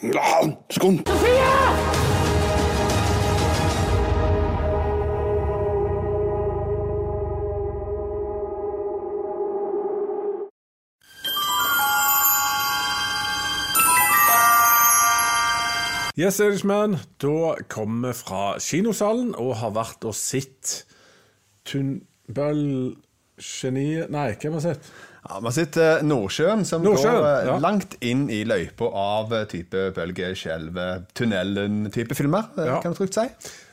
Sekund. Yes, Irishman. Da kommer vi fra kinosalen og har vært og sett Tunbøll Geni... Nei, hvem har sett? Ja, Vi har sett eh, Nordsjøen, som Nordsjøen, går eh, ja. langt inn i løypa av eh, type bølge, skjelve, tunnelen-type filmer, Ja. kan vi trygt si.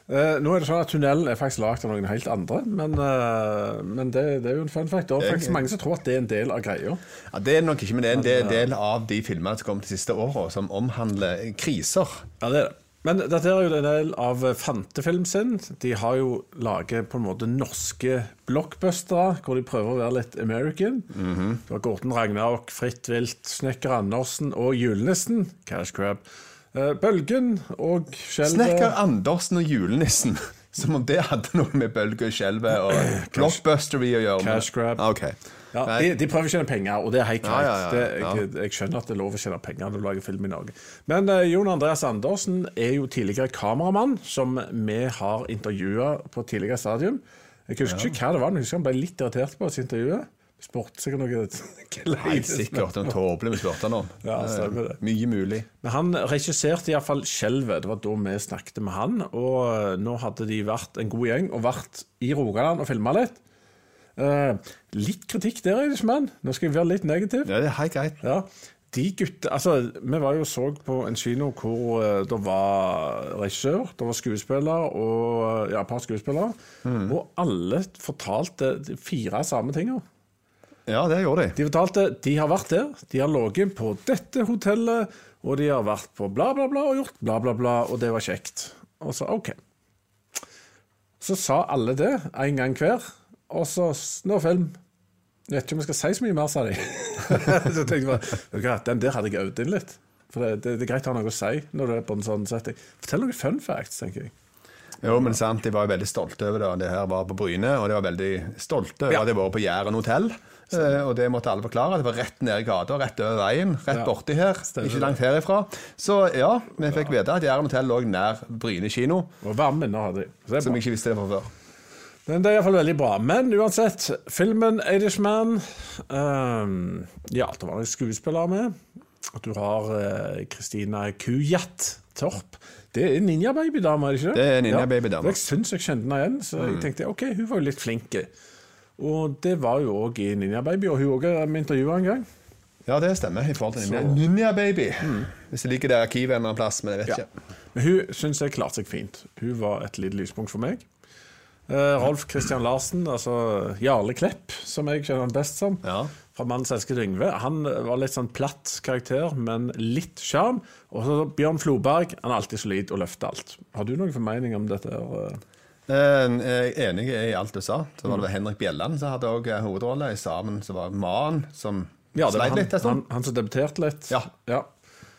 Eh, nå er det sånn at Tunnelen er faktisk lagd av noen helt andre, men, eh, men det, det er jo en fun fact. Det er faktisk mange som tror at det er en del av greia. Ja, Det er nok ikke, men det er en del, del av de filmene som kom de siste åra, som omhandler kriser. Ja, det er det. Men dette er jo en del av Fantefilm sin. De har jo laget på en måte norske blockbustere, hvor de prøver å være litt American. Det var Gorten Ragnarok, Fritt vilt, Snekker Andersen og Julenissen. Cash Crab. Eh, Bølgen og Skjelvet Snekker Andersen og julenissen. Som om det hadde noe med bølge og skjelvet og blockbustery å gjøre. Cash grab. Okay. Ok. Ja, de, de prøver å tjene penger, og det er helt greit. ja, ja, Det, jeg, jeg skjønner at det er lov å tjene penger når du lager film i Norge. Men uh, Jon Andreas Andersen er jo tidligere kameramann, som vi har intervjua på tidligere stadium. Jeg husker ikke hva det var, men jeg husker han ble litt irritert på oss intervjuet. Spurte sikkert noe Helt sikkert en tåpelig vi spurte han om. Ja, stemmer det. Mye mulig. Men han regisserte iallfall 'Skjelvet'. Det var da vi snakket med han. Og eh, nå hadde de vært en god gjeng og vært i Rogaland og filma litt. Eh, litt kritikk der, Eidesmann. Nå skal jeg være litt negativ. Ja, det er helt greit. Ja, de gutte, altså, Vi var jo så på en kino hvor eh, det var regissør, det var skuespiller og ja, et par skuespillere. Og alle fortalte de fire samme tinga. Ja, det gjorde de. De fortalte de har vært der, de har ligget på dette hotellet, og de har vært på bla, bla, bla og gjort bla, bla, bla, og det var kjekt. Og så OK. Så sa alle det en gang hver, og så nå film. Jeg vet ikke om jeg skal si så mye mer, sa de. så tenkte jeg bare, den der hadde jeg øvd inn litt. For det, det, det er greit å ha noe å si når du er på en sånn setting. Fortell noen fun facts, tenker jeg. Jo, men sant, De var jo veldig stolte over det. Det her var på Bryne, og de var veldig stolte over Ja. at de var på Jæren hotell. Eh, og det måtte alle forklare. Det var rett ned i gata, rett over veien, rett Ja. borti her. Stemmer ikke langt herifra. Så ja, vi fikk vite at Jæren hotell lå nær Bryne kino, Og varme minner hadde de. Som jeg ikke visste det fra før. Men det er iallfall veldig bra. Men uansett, filmen 'Irishman' um, Ja, det var noen skuespillere med. Du har Kristina Christina Kujat Torp. Det er Ninja Baby-dama, er det ikke det? Det er Ninja Baby-dama. Jeg syns jeg kjente henne igjen, så jeg tenkte ok, hun var jo litt flink. Og det var jo òg i Ninja Baby, og hun òg er med intervjua en gang. Ja, det stemmer. i forhold til Ninja, Ninja Baby. Hvis det ligger der i arkivet en eller annen plass, men jeg vet Ja. ikke. Men hun syns jeg klarte seg fint. Hun var et lite lyspunkt for meg. Eh, Rolf Christian Larsen, altså Jarle Klepp, som jeg kjenner han best som, Ja. fra 'Mannens elskede Yngve', han var litt sånn platt karakter, men litt sjarm. Og så Bjørn Floberg, han er alltid solid og løfter alt. Har du noen formening om dette? her? Eh, Jeg er enig i alt du sa. Så Mm. var det Henrik Bjelland som hadde også hovedrolle. I sammen så var Man som Ja, sleit han, litt stund. han, han som debuterte litt. Ja. ja.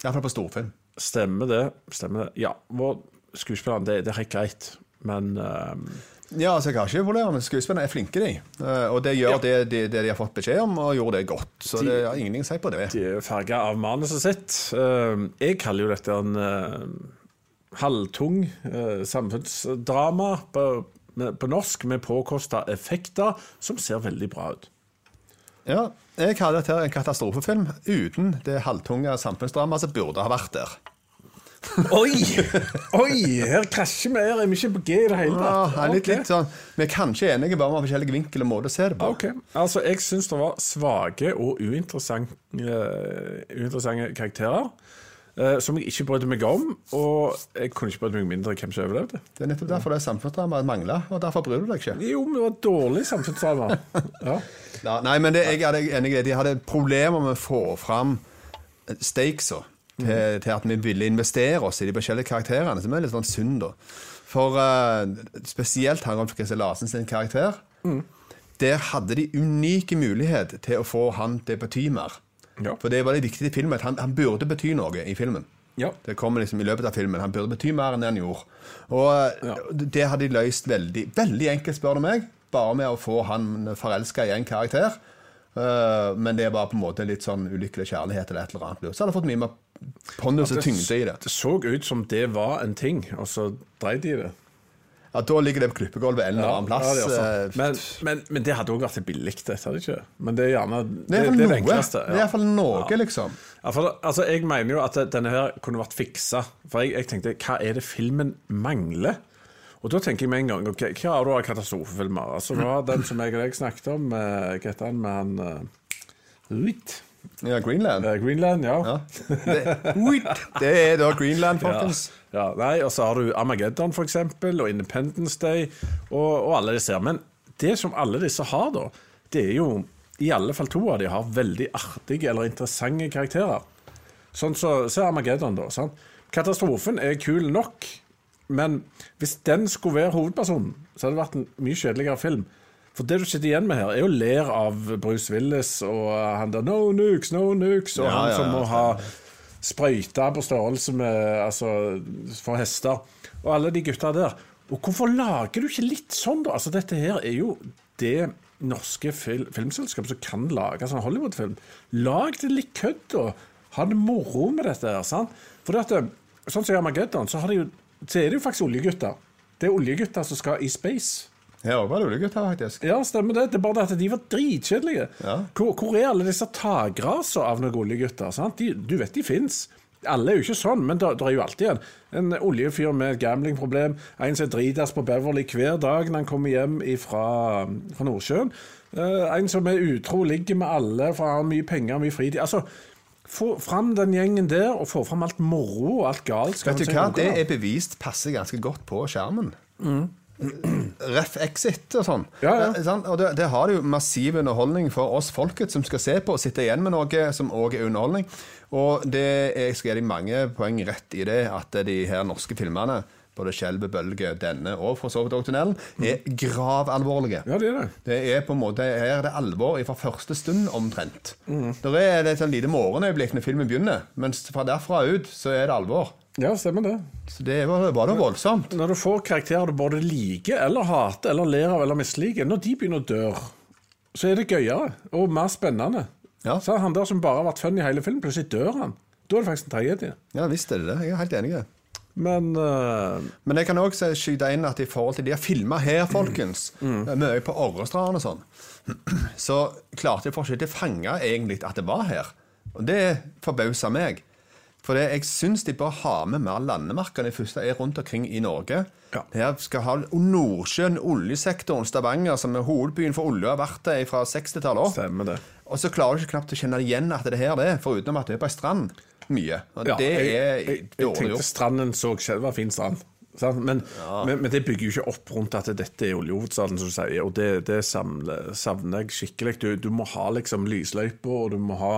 Iallfall på storfilm. Stemmer det. Stemmer det. Ja, vår skuespiller det, det er helt greit, men eh, Ja, altså Jeg har ikke problemer med skuespillerne. er flinke, de. Eh, Og det gjør Ja. det, det, det de har fått beskjed om, og gjorde det godt. Så De- det har ingenting å si på det. De er farga av manuset sitt. Eh, Jeg kaller jo dette en eh, halvtung samfunnsdrama på, på norsk, med påkosta effekter, som ser veldig bra ut. Ja, Jeg kaller dette en katastrofefilm uten det halvtunge samfunnsdramaet som burde ha vært der. Oi! Oi! Her krasjer vi. Her er vi ikke på G i det hele Ja, tatt. jeg er litt, okay. litt sånn, Vi er kanskje enige bare med forskjellige vinkel og måter å se det på. Okay. altså Jeg syns det var svake og uinteressante, uh, uinteressante karakterer. Uh, som jeg ikke brydde meg om. Og jeg kunne ikke brydd meg mindre hvem som overlevde. Det er nettopp derfor det er samfunnsdramaet mangler, og derfor bryr du deg ikke. Jo, men det var dårlig samfunnsdrama. Ja. Ja, nei, men det, jeg er enig i det. De hadde problemer med å få fram stakesa til, til at vi ville investere oss i de forskjellige karakterene, som er litt sånn synd, da. For uh, spesielt han Rolf Christian Larsen sin karakter. Der hadde de unike mulighet til å få han til å bety mer. Ja. For det var det viktige i filmen, at han, han burde bety noe i filmen. Ja. Det kommer liksom i løpet av filmen. Han burde bety mer enn det han gjorde. Og eh, Ja. det hadde de løst veldig, veldig enkelt, spør du meg. Bare med å få han forelska i en karakter. Eh, men det er bare på en måte litt sånn ulykkelig kjærlighet eller et eller annet. Så har det fått mye mer pondus og tyngde i det. Det så ut som det var en ting, og så dreide de det. Ja, Da ligger det på klippegulvet en eller annen plass. Ja, det er eh, altså. men, men, men det hadde òg vært billig, det. Hadde ikke? Men det er gjerne det, det er det, det, enkleste. Det er iallfall noe, liksom. Ja, for, altså, jeg mener jo at denne her kunne vært fiksa. For jeg, jeg tenkte, hva er det filmen mangler? Og da tenker jeg med en gang ok, Hva har du av katastrofefilmer? Altså, Du har den som jeg og deg snakket om, eh, hva heter han med han uh, Uit? Ja, Greenland. Eh, Greenland, ja. Ja. Det, det er da Greenland, folkens. Ja, nei, Og så har du Armageddon, for eksempel, og Independence Day, og, og alle disse her. Men det som alle disse har, da, det er jo I alle fall to av de har veldig artige eller interessante karakterer. Sånn så, Se Armageddon, da. Sant? Katastrofen er kul nok, men hvis den skulle være hovedpersonen, så hadde det vært en mye kjedeligere film. For det du sitter igjen med her, er jo ler av Bruce Willis og han der No nukes, no nukes, og Ja, han som må ha sprøyte på størrelse med Altså, for hester. Og alle de gutta der. Og hvorfor lager du ikke litt sånn, da? Altså, dette her er jo det norske fil filmselskapet som kan lage sånn Hollywood-film. Lag det litt kødd, da. Ha det moro med dette her. sant? For det at, sånn som i Armageddon, så, har de jo, så er det jo faktisk oljegutter. Det er oljegutter som skal i space. Her òg var det oljegutter, faktisk. Ja, stemmer det. Det er bare det at de var dritkjedelige. Ja. Hvor, hvor er alle disse takrasene av noen oljegutter? Sant? De, du vet de fins. Alle er jo ikke sånn, men det er jo alltid en. En oljefyr med et gamblingproblem. En som dritas på Beverly hver dag når han kommer hjem fra, fra Nordsjøen. Uh, en som er utro, ligger med alle, for han har mye penger og mye fritid. Altså, Få fram den gjengen der, og få fram alt moro og alt galt. Vet du hva, det er bevist passer ganske godt på skjermen. Ref Exit og sånn. Ja, ja. Eh. Og det, det har jo massiv underholdning for oss folket som skal se på og sitte igjen med noe som òg er underholdning. Og det er, skal de mange poeng rett i det at de her norske filmene, både Skjelvet, Bølge, denne og for så vidt òg Tunnelen, er gravalvorlige. Ja, det er det. Det er på en måte, Her er det alvor fra første stund, omtrent. Der er et sånn lite morgenøyeblikk når filmen begynner, mens fra derfra ut så er det alvor. Ja, stemmer det. Så det var, var det voldsomt. Når du får karakterer du både liker eller hater eller ler av eller misliker, når de begynner å dø, så er det gøyere og mer spennende. Ja. Så han der som bare har vært fun i hele filmen, plutselig dør han. Da er det faktisk en tragedie. Ja visst er det det. Jeg er helt enig i det. Men uh, Men jeg kan òg skyte inn at i forhold til de har filma her, folkens, mye på Orrestrand og sånn, så klarte jeg fortsatt ikke å fange egentlig at det var her. Og det forbausa meg. For det, jeg syns de bør ha med mer landemerker enn de første er rundt omkring i Norge. Ja. Her skal ha Nordsjøen, oljesektoren, Stavanger, som er hovedbyen for olje, har vært der fra 60-tallet stemmer det. Og så klarer du ikke knapt å kjenne igjen at det er her det er, foruten at det er på ei strand mye. Og Ja, det er dårlig jeg, jeg tenkte stranden så selv var fin strand. Men, Men, men, men det bygger jo ikke opp rundt at dette er oljehovedstaden, som du sier. Og det, det savner, savner jeg skikkelig. Du, du må ha liksom lysløyper, og du må ha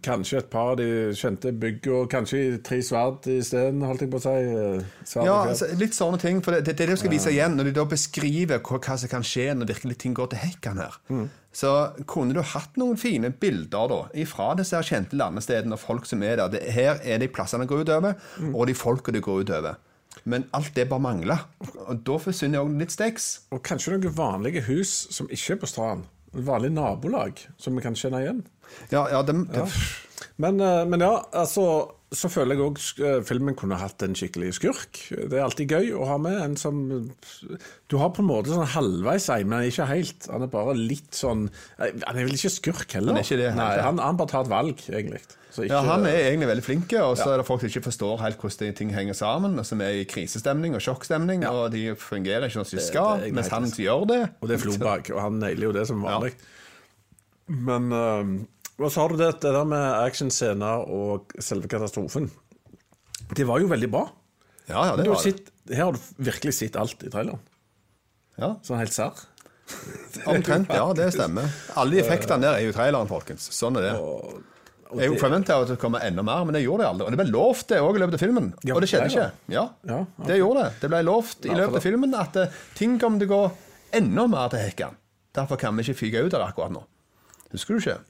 kanskje et par av de kjente byggene, kanskje tre sverd isteden, holdt jeg på å si. eh, Sverd Ja, altså, litt sånne ting. For det, det, det er det du skal vise igjen, når de da beskriver hva, hva som kan skje når virkelig ting går til hekken her. Mm. Så kunne du hatt noen fine bilder da, ifra disse kjente landestedene og folk som er der. Det, her er de plassene det går utover, Mm. og de folka det går utover. Men alt det bare mangler. Og da forsvinner òg litt steks. Og kanskje noen vanlige hus som ikke er på stranden. Vanlig nabolag som vi kan kjenne igjen. Ja, ja, det, det, Men, eh, men ja, altså så føler jeg òg filmen kunne hatt en skikkelig skurk. Det er alltid gøy å ha med en som Du har på en måte sånn halvveis ei, men ikke helt. Han er bare litt sånn eh, Han er vel ikke skurk heller? Han er ikke det, Nei, han, han bare tar et valg, egentlig. Så ikke, Ja, Han er egentlig veldig flink, og så er det folk som ikke forstår helt hvordan ting henger sammen, og som er i krisestemning og sjokkstemning, og de fungerer ikke som de skal, det det mens han gjør det. Og det er Flobag, og han nailer jo det som vanlig. Men eh, Og så har du det, det der med actionscener og selve katastrofen. Det var jo veldig bra. Ja, ja, det var det. her har du virkelig sett alt i traileren. Ja, Sånn helt serr. Omtrent, ja, det stemmer. Alle de effektene der er jo traileren, folkens. Sånn er det. Og, og Jeg det- forventa at det kom enda mer, men det gjorde det aldri. Og det ble lovt det òg i løpet av filmen. Ja, Og det skjedde ikke. Ja, det gjorde det. Det ble lovt i løpet av filmen at eh, ting kom til å gå enda mer til hekken. Derfor kan vi ikke fyke ut der akkurat nå. Husker du ikke?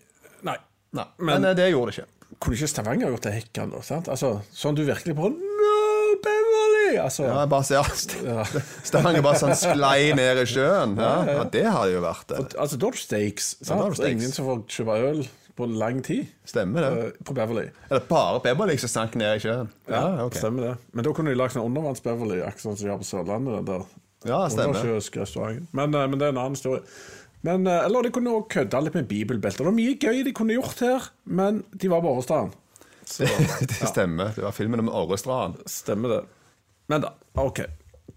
Nei. Nei. Men- Men, det gjorde det ikke. Kunne ikke Stavanger gjort det Hekkan, da? sant? Altså, Sånn du virkelig på No, Beverly! altså. Ja, bare se, ja, Stavanger bare sånn sklei ned i sjøen. Ja, ja det har jo vært det. Altså, da har du steaks. da sant? Er ingen som får kjøpe øl på lang tid Stemmer det. eh, på Beverly. Er det bare Beverly som sank ned i sjøen? Ja, ok. Stemmer det. Men da kunne de lagd en undervanns-Beverly, akkurat som de har på Sørlandet. den Der. Ja, stemmer. Men, eh, men det er en annen historie. Men, eh, eller de kunne òg kødda litt med bibelbelter. Det var mye gøy de kunne gjort her, men de var på Årestaden. det Det stemmer. Det var filmen om Orrestrand. stemmer det. Men da, OK.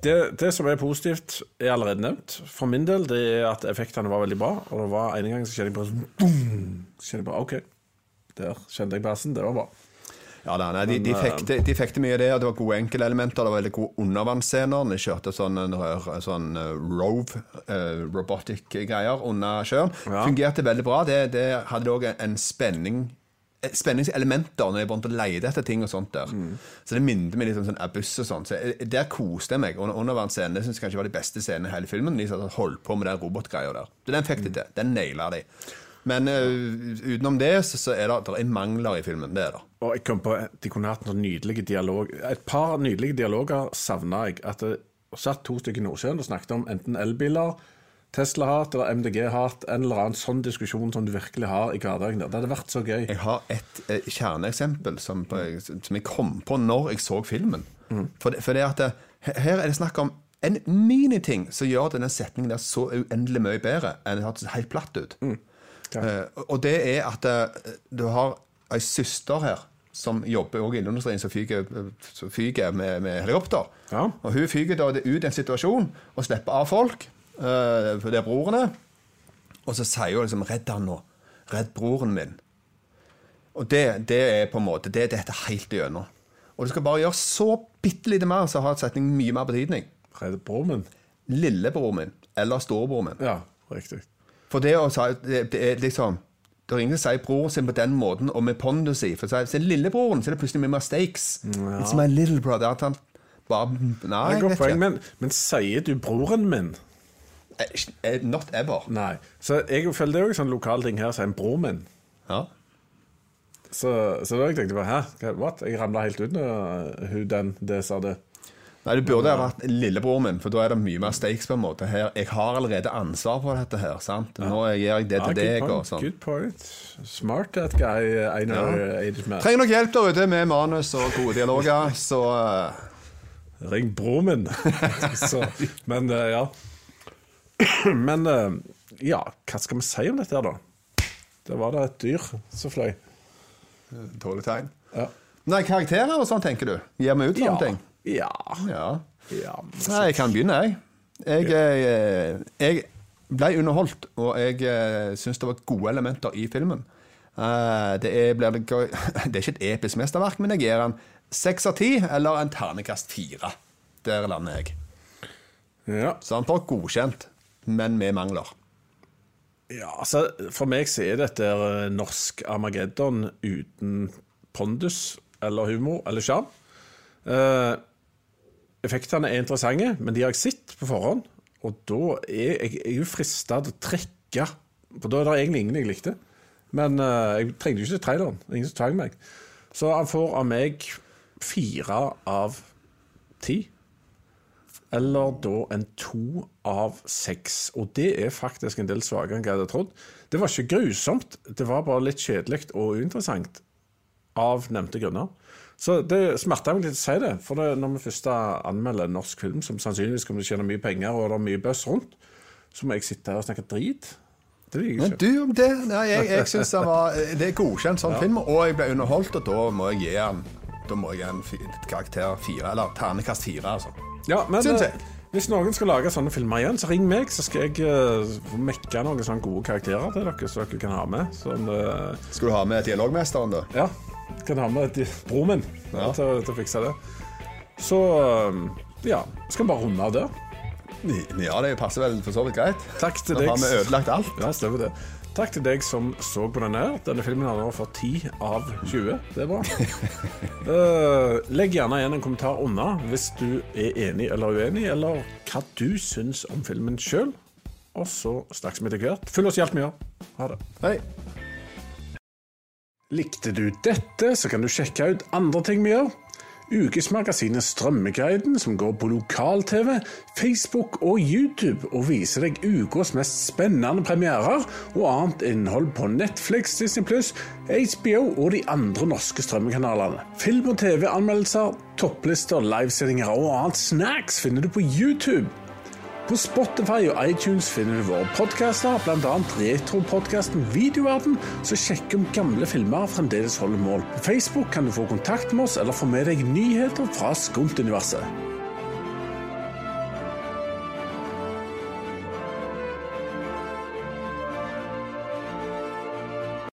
Det, det som er positivt, er allerede nevnt. For min del det er at effektene var veldig bra. Og det var en gang så kjente jeg bare sånn boom! Så kjente jeg bare, OK, der kjente jeg bassen. Det var bra. Ja, da, nei, de, de, fikk, det, de fikk det mye det, det var gode enkeltelementer. Det var veldig gode undervannsscener. De kjørte sånn, en rør, sånn eh, rove, uh, robotic-greier under sjøen. Ja. Fungerte veldig bra. Det, det hadde òg en spenning eh, Spenningselementer når jeg begynte å lete etter ting og sånt der. Så det minnet meg litt om sånn abyss og sånn. Så jeg, der koste jeg meg. Under undervannsscenen det synes jeg kanskje var de beste scenene i hele filmen. De holdt på med den robotgreia der. Så den fikk de til. Den naila de. Men uh, utenom det så, så er det, det er mangler i filmen. Det er det. Og jeg kom på, De kunne hatt noen nydelige dialog Et par nydelige dialoger savna jeg. At det satt to stykker i Nordsjøen og snakket om enten elbiler, Tesla-hat eller MDG-hat. En eller annen sånn diskusjon som du virkelig har i hverdagen. Det hadde vært så gøy. Jeg har et eh, kjerneeksempel som, på, som jeg kom på når jeg så filmen. For, det, for det at det, her- her er det snakk om en miniting som gjør denne setningen der så uendelig mye bedre enn det hørtes helt platt ut. Ja. Eh, og det er at eh, du har ei søster her som jobber også i industrien, som fyker, som fyker med, med helikopter. Ja. Og hun fyker da ut en situasjon og slipper av folk, eh, det er broren er. Og så sier hun liksom 'Redd han nå. Redd broren min'. Og det, det er på en måte Det er dette helt igjennom. Og du skal bare gjøre så bitte lite mer, så har setningen mye mer betydning. Redd broren min. Lillebroren min eller storebroren min. Ja, riktig. For det å si det, det er liksom Det er ingen som sier broren sin på den måten og med pondus i. For så er lillebroren så er det plutselig mye mer stakes. It's my little brother. At han bare Nei, er jeg vet ikke. men, men sier du broren min? Eh, eh, Not ever. Nei. Så jeg føler det er jo en sånn lokal ting her, sier en bror min. Ja. Så, så da jeg tenkte bare, hæ, what? Jeg ramla helt ut da hun den det sa det. Nei, det burde ha vært lillebror min, for da er det mye mer stakes på en måte. Her, jeg har allerede ansvar for dette her, sant? Nå gir jeg det til good deg og sånn. Good point. Smart that guy, Einar Ja. Trenger nok hjelp der ute med manus og gode dialoger, så eh, Ring bror min. så, men eh, ja. Men eh, ja, hva skal vi si om dette her, da? Det var det et dyr som fløy. Dårlig tegn. Ja. Nei, karakterer og sånn, tenker du? Gir vi ut sånne Ja. ting? Ja. Ja. ja. Nei, jeg kan begynne, jeg. Jeg, eh, jeg ble underholdt, og jeg eh, syns det var gode elementer i filmen. Eh, det, er, det, det er ikke et episk mesterverk, men jeg gir den seks av ti, eller en ternekast fire. Der lander jeg. ja. Så han får godkjent, men med mangler. Ja, altså, For meg så er dette norsk Armageddon uten pondus eller humor eller sjarm. Effektene er interessante, men de har jeg sett på forhånd. Og da er jeg, jeg er frista til å trekke For da er det egentlig ingen jeg likte. Men uh, jeg trengte jo ikke traileren. Ingen som tvang meg. Så han får av meg fire av ti. Eller da en to av seks. Og det er faktisk en del svakere enn jeg hadde trodd. Det var ikke grusomt, det var bare litt kjedelig og uinteressant. Av nevnte grunner. Så det smerter meg litt å si det. For det, når vi først anmelder norsk film som sannsynligvis kommer til å tjene mye penger, og det er mye buzz rundt, så må jeg sitte her og snakke drit. Det liker jeg ikke. du om det? Nei, jeg, jeg synes det var Det er godkjent sånn film, og jeg ble underholdt, og da må jeg gi den Da må jeg gi en karakter fire, eller ternekast fire, altså. Ja, men Synes eh, jeg. hvis noen skal lage sånne filmer igjen, så ring meg, så skal jeg uh, mekke noen sånne gode karakterer til dere, så dere kan ha med. Sånn, uh... Skal du ha med dialogmesteren, da? Ja, kan ha med broren min Ja. til, til å fikse det. Så um, ja, skal vi bare runde av der. Ja, det passer vel for så vidt greit. Takk til deg. deg. har vi ødelagt alt. Ja, stemmer det. Takk til deg som så på denne. her. Denne filmen har nå fått 10 av 20. Det er bra. Eh, legg gjerne igjen en kommentar unna hvis du er enig eller uenig, eller hva du syns om filmen sjøl. Og så snakkes vi etter hvert. Følg oss i alt vi gjør. Ha det. Hei. Likte du dette, så kan du sjekke ut andre ting vi gjør. ukesmagasinet Strømmeguiden, som går på lokal-TV, Facebook og YouTube, og viser deg ukas mest spennende premierer og annet innhold på Netflix, Disney Pluss, HBO og de andre norske strømmekanalene. Film- og TV-anmeldelser, topplister, livesendinger og annet snacks finner du på YouTube. På Spotify og iTunes finner du våre podkaster, bl.a. retropodkasten Videoverden, som sjekker om gamle filmer fremdeles holder mål. På Facebook kan du få kontakt med oss eller få med deg nyheter fra Skunt-universet.